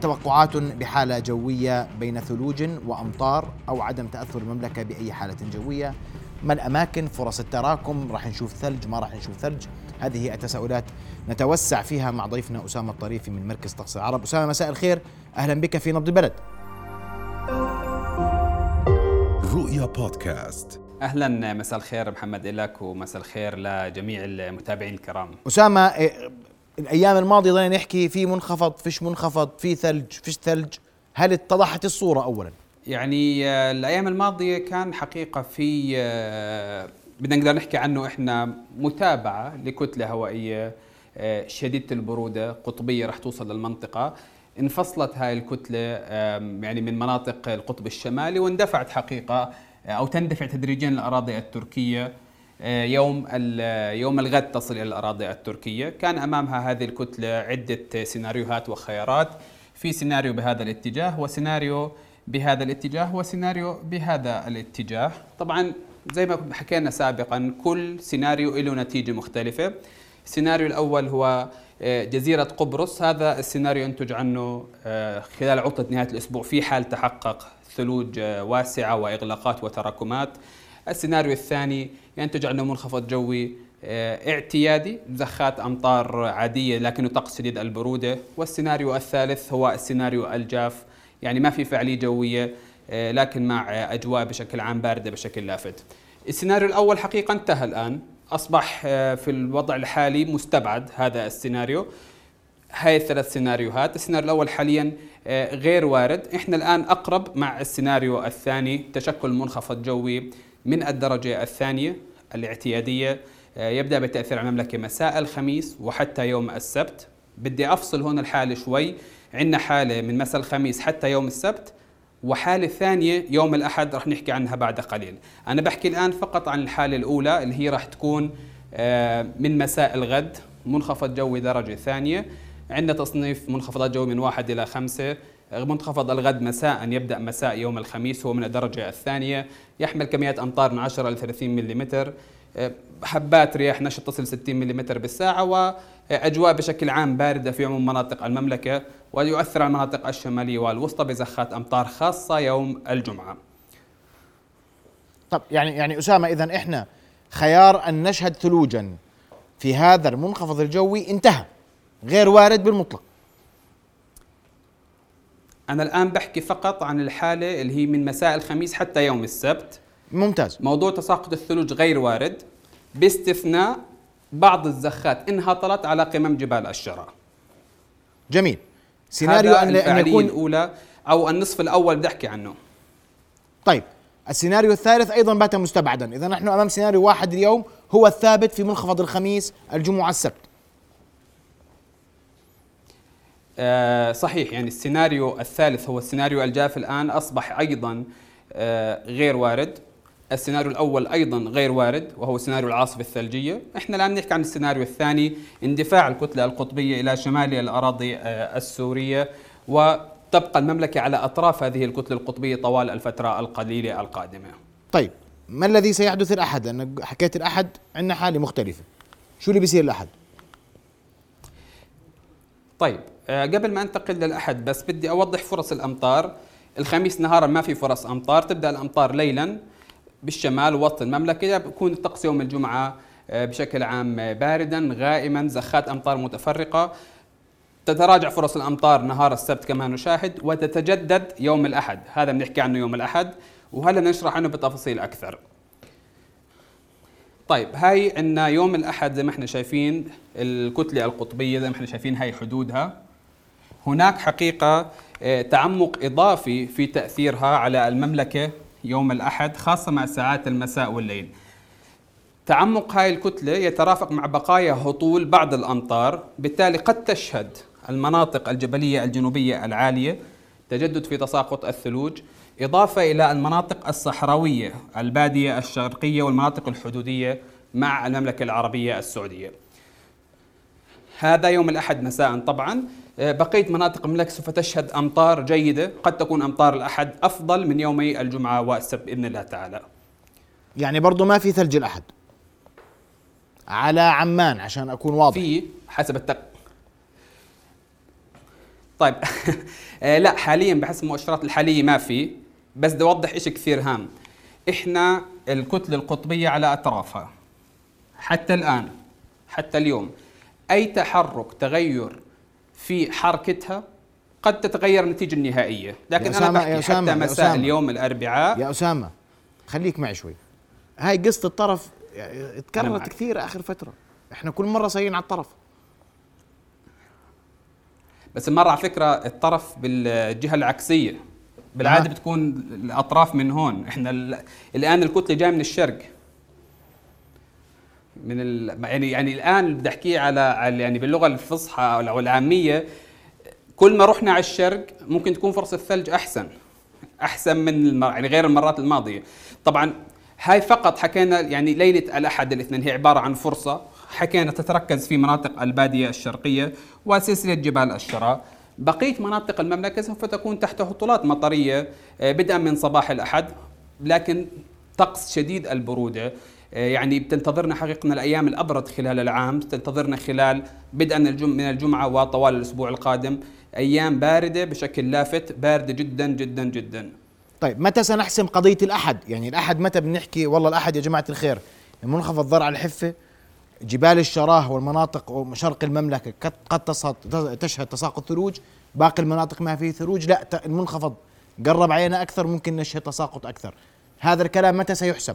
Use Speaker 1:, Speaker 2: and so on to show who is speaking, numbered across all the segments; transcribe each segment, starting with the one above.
Speaker 1: توقعات بحالة جوية بين ثلوج وأمطار أو عدم تأثر المملكة بأي حالة جوية. ما الأماكن؟ فرص التراكم؟ راح نشوف ثلج؟ ما راح نشوف ثلج؟ هذه التساؤلات نتوسع فيها مع ضيفنا أسامة الطريفي من مركز طقس العرب. أسامة مساء الخير. أهلا بك في نبض البلد.
Speaker 2: رؤيا بودكاست.
Speaker 3: أهلا مساء الخير محمد لك ومساء الخير لجميع المتابعين الكرام.
Speaker 1: أسامة الأيام الماضية ضلينا نحكي في منخفض فيش منخفض في ثلج فيش ثلج. هل اتضحت الصورة أولا؟
Speaker 3: يعني آه، الأيام الماضية كان حقيقة في آه، بدنا نقدر نحكي عنه إحنا متابعة لكتلة هوائية آه، شديدة البرودة قطبية رح توصل للمنطقة. انفصلت هاي الكتلة يعني من مناطق القطب الشمالي واندفعت حقيقة أو تندفع تدريجيا الأراضي التركية. يوم ال- يوم الغد تصل إلى الأراضي التركية، كان أمامها هذه الكتلة عدة سيناريوهات وخيارات، في سيناريو بهذا الاتجاه وسيناريو بهذا الاتجاه وسيناريو بهذا الاتجاه، طبعا زي ما حكينا سابقا كل سيناريو له نتيجة مختلفة. السيناريو الأول هو آه، جزيرة قبرص، هذا السيناريو ينتج عنه آه، خلال عطلة نهاية الأسبوع في حال تحقق ثلوج آه، واسعة وإغلاقات وتراكمات. السيناريو الثاني ينتج عنه منخفض جوي آه، اعتيادي زخات أمطار عادية لكنه طقس شديد البرودة. والسيناريو الثالث هو السيناريو الجاف يعني ما في فعالية جوية آه، لكن مع أجواء بشكل عام باردة بشكل لافت. السيناريو الأول حقيقة انتهى الآن. أصبح آه، في الوضع الحالي مستبعد هذا السيناريو. هاي الثلاث سيناريوهات. السيناريو الأول حاليا غير وارد. إحنا الآن أقرب مع السيناريو الثاني تشكل منخفض جوي. من الدرجة الثانية الاعتيادية. آه، يبدأ بالتأثير على المملكة مساء الخميس وحتى يوم السبت. بدي أفصل هون الحالة شوي. عندنا حالة من مساء الخميس حتى يوم السبت وحالة ثانية يوم الأحد رح نحكي عنها بعد قليل. أنا بحكي الآن فقط عن الحالة الأولى اللي هي رح تكون آه، من مساء الغد منخفض جوي درجة ثانية. عندنا تصنيف منخفضات جوي من واحد إلى خمسة. منخفض الغد مساء يبدأ مساء يوم الخميس هو من الدرجة الثانية. يحمل كميات أمطار من 10 إلى 30 ملم حبات رياح نشط تصل 60 ملم بالساعة وأجواء بشكل عام باردة في عموم مناطق المملكة ويؤثر على المناطق الشمالية والوسطى بزخات أمطار خاصة يوم الجمعة.
Speaker 1: طب يعني يعني أسامة إذا إحنا خيار أن نشهد ثلوجا في هذا المنخفض الجوي انتهى غير وارد بالمطلق.
Speaker 3: أنا الآن بحكي فقط عن الحالة اللي هي من مساء الخميس حتى يوم السبت.
Speaker 1: ممتاز.
Speaker 3: موضوع تساقط الثلوج غير وارد. باستثناء بعض الزخات إن هطلت على قمم جبال الشراء
Speaker 1: جميل. سيناريو أن, أن يكون
Speaker 3: الأولى أو النصف الأول بدي أحكي عنه.
Speaker 1: طيب. السيناريو الثالث أيضا بات مستبعدا. إذا نحن أمام سيناريو واحد اليوم هو الثابت في منخفض الخميس الجمعة السبت
Speaker 3: آه صحيح يعني السيناريو الثالث هو السيناريو الجاف الآن أصبح أيضا آه غير وارد. السيناريو الأول أيضا غير وارد وهو سيناريو العاصفة الثلجية. إحنا الآن نحكي عن السيناريو الثاني اندفاع الكتلة القطبية إلى شمال الأراضي آه السورية وتبقى المملكة على أطراف هذه الكتلة القطبية طوال الفترة القليلة القادمة.
Speaker 1: طيب ما الذي سيحدث الأحد؟ لأن حكيت الأحد عندنا حالة مختلفة. شو اللي بيصير الأحد؟
Speaker 3: طيب آه، قبل ما انتقل للأحد بس بدي أوضح فرص الأمطار. الخميس نهارا ما في فرص أمطار تبدأ الأمطار ليلا بالشمال ووسط المملكة بكون الطقس يوم الجمعة آه، بشكل عام آه، باردا غائما زخات أمطار متفرقة. تتراجع فرص الأمطار نهار السبت كما نشاهد وتتجدد يوم الأحد. هذا بنحكي عنه يوم الأحد وهلا نشرح عنه بتفاصيل أكثر. طيب هاي عندنا يوم الأحد زي ما إحنا شايفين الكتلة القطبية زي ما إحنا شايفين هاي حدودها. هناك حقيقة آه، تعمق إضافي في تأثيرها على المملكة يوم الأحد خاصة مع ساعات المساء والليل. تعمق هاي الكتلة يترافق مع بقايا هطول بعض الأمطار بالتالي قد تشهد المناطق الجبلية الجنوبية العالية تجدد في تساقط الثلوج إضافة إلى المناطق الصحراوية البادية الشرقية والمناطق الحدودية مع المملكة العربية السعودية. هذا يوم الأحد مساء طبعا. بقية مناطق المملكة سوف تشهد أمطار جيدة. قد تكون أمطار الأحد أفضل من يومي الجمعة والسبت بإذن الله تعالى.
Speaker 1: يعني برضه ما في ثلج الأحد. على عمان عشان أكون واضح.
Speaker 3: في حسب التق... طيب. آه، لا حاليا بحسب المؤشرات الحالية ما في. بس بدي أوضح شيء كثير هام. إحنا الكتلة القطبية على أطرافها. حتى الآن حتى اليوم أي تحرك تغير في حركتها قد تتغير النتيجة النهائية. لكن
Speaker 1: أسامة-
Speaker 3: بحكي
Speaker 1: يا أسامة،
Speaker 3: حتى مساء
Speaker 1: أسامة.
Speaker 3: اليوم الأربعاء.
Speaker 1: يا أسامة خليك معي شوي. هاي قصة الطرف يعني
Speaker 3: أنا
Speaker 1: تكررت. كثير آخر فترة. إحنا كل مرة صايرين على الطرف.
Speaker 3: بس المره على فكرة الطرف بالجهة العكسية. بالعادة
Speaker 1: آه.
Speaker 3: بتكون الأطراف من هون. إحنا ال- الآن الكتلة جاية من الشرق. من ال... يعني يعني الآن بدي أحكي على على يعني باللغة الفصحى أو العامية كل ما رحنا على الشرق ممكن تكون فرصة الثلج أحسن أحسن من المر... يعني غير المرات الماضية. طبعا هاي فقط حكينا يعني ليلة الأحد الاثنين هي عبارة عن فرصة حكينا تتركز في مناطق البادية الشرقية وسلسلة جبال الشراء بقيه مناطق المملكة سوف تكون تحت هطولات مطرية آه، بدءا من صباح الأحد لكن طقس شديد البرودة. يعني بتنتظرنا حقيقة الأيام الأبرد خلال العام تنتظرنا خلال بدءا من الجم- من الجمعة وطوال الأسبوع القادم. أيام باردة بشكل لافت باردة جدا جدا جدا.
Speaker 1: طيب متى سنحسم قضية الأحد؟ يعني الأحد متى بنحكي والله الأحد يا جماعة الخير منخفض ضرع الحفة جبال الشراه والمناطق وشرق المملكة قد- تشهد تساقط ثلوج باقي المناطق ما فيه ثلوج لا المنخفض قرب علينا أكثر ممكن نشهد تساقط أكثر. هذا الكلام متى سيحسم؟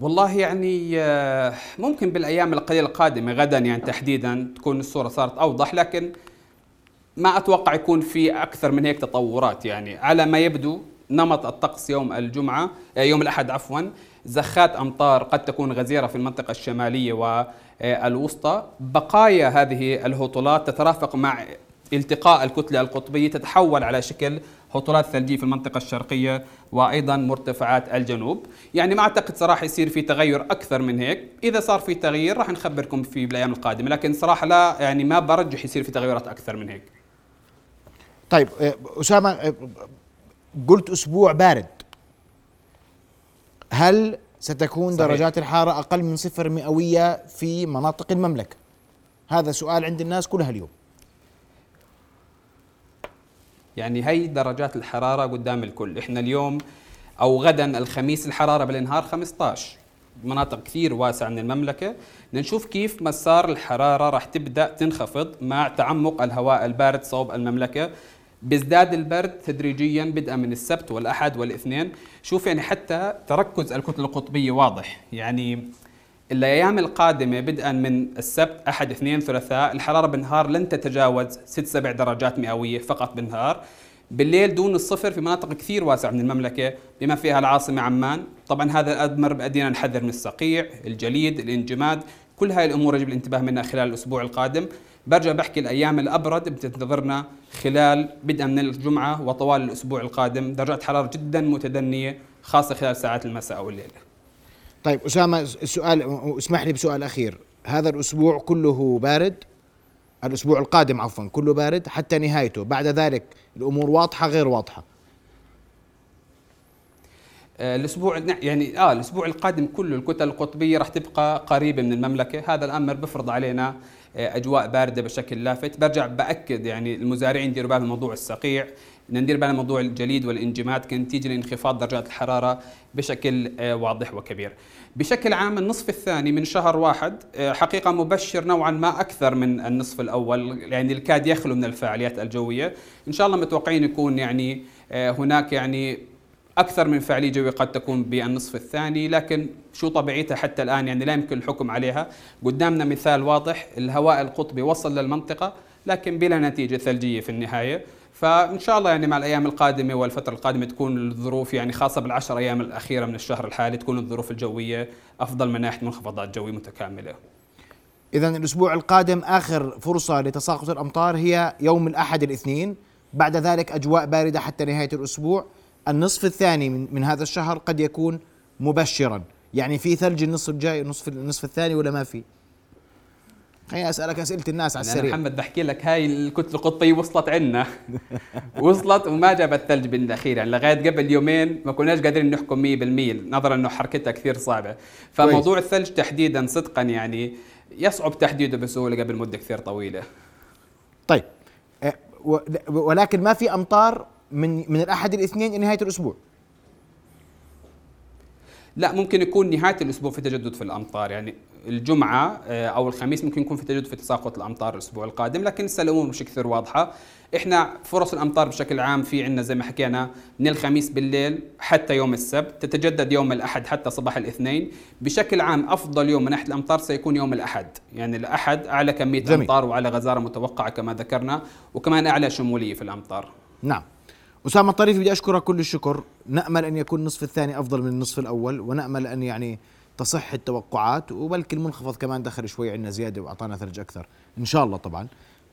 Speaker 3: والله يعني آه، ممكن بالأيام القليلة القادمة غدا يعني تحديدا تكون الصورة صارت أوضح لكن ما أتوقع يكون في أكثر من هيك تطورات يعني. على ما يبدو نمط الطقس يوم الجمعة آه، يوم الأحد عفوا زخات أمطار قد تكون غزيرة في المنطقة الشمالية والوسطى. بقايا هذه الهطولات تترافق مع التقاء الكتلة القطبية تتحول على شكل هطولات ثلجية في المنطقة الشرقية وأيضا مرتفعات الجنوب. يعني ما أعتقد صراحة يصير في تغير أكثر من هيك. إذا صار في تغيير راح نخبركم فيه بالأيام القادمة لكن صراحة لا يعني ما برجح يصير في تغيرات أكثر من هيك.
Speaker 1: طيب آه، أسامة آه، قلت أسبوع بارد. هل ستكون
Speaker 3: صحيح.
Speaker 1: درجات الحرارة أقل من صفر مئوية في مناطق المملكة؟ هذا سؤال عند الناس كلها اليوم.
Speaker 3: يعني هي درجات الحرارة قدام الكل. إحنا اليوم أو غدا الخميس الحرارة بالنهار 15 مناطق كثير واسعة من المملكة. نشوف كيف مسار الحرارة راح تبدأ تنخفض مع تعمق الهواء البارد صوب المملكة. بيزداد البرد تدريجيا بدءا من السبت والأحد والإثنين. شوف يعني حتى تركز الكتلة القطبية واضح. يعني الأيام القادمة بدءا من السبت أحد اثنين ثلاثاء الحرارة بالنهار لن تتجاوز ست سبع درجات مئوية فقط بالنهار. بالليل دون الصفر في مناطق كثير واسعة من المملكة بما فيها العاصمة عمان. طبعا هذا الامر بأدينا نحذر من الصقيع الجليد الانجماد. كل هاي الأمور يجب الانتباه منها خلال الأسبوع القادم. برجع بحكي الأيام الأبرد بتنتظرنا خلال بدءا من الجمعة وطوال الأسبوع القادم. درجات حرارة جدا متدنية خاصة خلال ساعات المساء والليل
Speaker 1: طيب أسامة السؤال اسمح لي بسؤال أخير. هذا الأسبوع كله بارد؟ الأسبوع القادم عفوا كله بارد؟ حتى نهايته بعد ذلك الأمور واضحة غير
Speaker 3: واضحة؟ الأسبوع يعني آه الأسبوع القادم كله الكتل القطبية راح تبقى قريبة من المملكة. هذا الأمر بفرض علينا آه، أجواء باردة بشكل لافت. برجع بأكد يعني المزارعين ديروا بالهم موضوع الصقيع ندير بالنا موضوع الجليد والإنجماد. كنتيجه لانخفاض درجات الحرارة بشكل آه، واضح وكبير. بشكل عام النصف الثاني من شهر واحد آه، حقيقة مبشر نوعا ما أكثر من النصف الأول. يعني الكاد يخلو من الفعاليات الجوية. إن شاء الله متوقعين يكون يعني آه، هناك يعني أكثر من فعاليه جويه قد تكون بالنصف الثاني لكن شو طبيعتها حتى الآن؟ يعني لا يمكن الحكم عليها. قدامنا مثال واضح الهواء القطبي وصل للمنطقة لكن بلا نتيجة ثلجية في النهاية. فإن شاء الله يعني مع الأيام القادمة والفترة القادمة تكون الظروف يعني خاصة بالعشر أيام الأخيرة من الشهر الحالي تكون الظروف الجوية أفضل من ناحيه منخفضات جوية متكاملة.
Speaker 1: اذا الأسبوع القادم آخر فرصة لتساقط الأمطار هي يوم الأحد الاثنين. بعد ذلك أجواء باردة حتى نهاية الأسبوع. النصف الثاني من, من هذا الشهر قد يكون مبشرا. يعني في ثلج النصف الجاي النصف النصف الثاني ولا ما في؟ خليني أسألك أسئلة الناس على السريع.
Speaker 3: محمد بحكي لك هاي الكتله القطبيه وصلت عنا. وصلت وما جابت ثلج بالأخير. يعني لغاية قبل يومين ما كناش قادرين نحكم 100% نظرا إنه حركتها كثير صعبة. فموضوع الثلج تحديدا صدقا يعني يصعب تحديده بسهولة قبل مدة كثير طويلة.
Speaker 1: طيب. و- ولكن ما في أمطار من من الأحد الاثنين إلى نهاية الأسبوع.
Speaker 3: لا ممكن يكون نهاية الأسبوع في تجدد في الأمطار. يعني الجمعة آه، أو الخميس ممكن يكون في تجدد في تساقط الأمطار الأسبوع القادم. لكن لسه الأمور مش كثير واضحة. إحنا فرص الأمطار بشكل عام في عندنا زي ما حكينا من الخميس بالليل حتى يوم السبت. تتجدد يوم الأحد حتى صباح الاثنين. بشكل عام أفضل يوم من ناحية الأمطار سيكون يوم الأحد. يعني الأحد أعلى كمية
Speaker 1: جميل.
Speaker 3: أمطار وأعلى غزارة متوقعة كما ذكرنا وكمان أعلى شمولية في الأمطار.
Speaker 1: نعم. أسامة الطريفي بدي أشكرك كل الشكر. نأمل أن يكون النصف الثاني أفضل من النصف الأول ونأمل أن يعني تصح التوقعات وبلكي المنخفض كمان دخل شوي عندنا زيادة وأعطانا ثلج أكثر. إن شاء الله طبعا.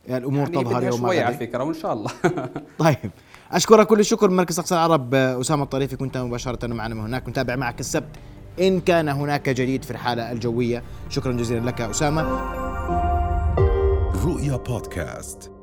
Speaker 1: يعني الأمور
Speaker 3: يعني
Speaker 1: تظهر يوم
Speaker 3: شوي على
Speaker 1: غد
Speaker 3: فكره وإن شاء الله.
Speaker 1: طيب. أشكرك كل الشكر من مركز أقصى العرب أسامة الطريفي. كنت مباشرة معنا من هناك. نتابع معك السبت. إن كان هناك جديد في الحالة الجوية. شكرا جزيلا لك أسامة.
Speaker 2: رؤيا بودكاست.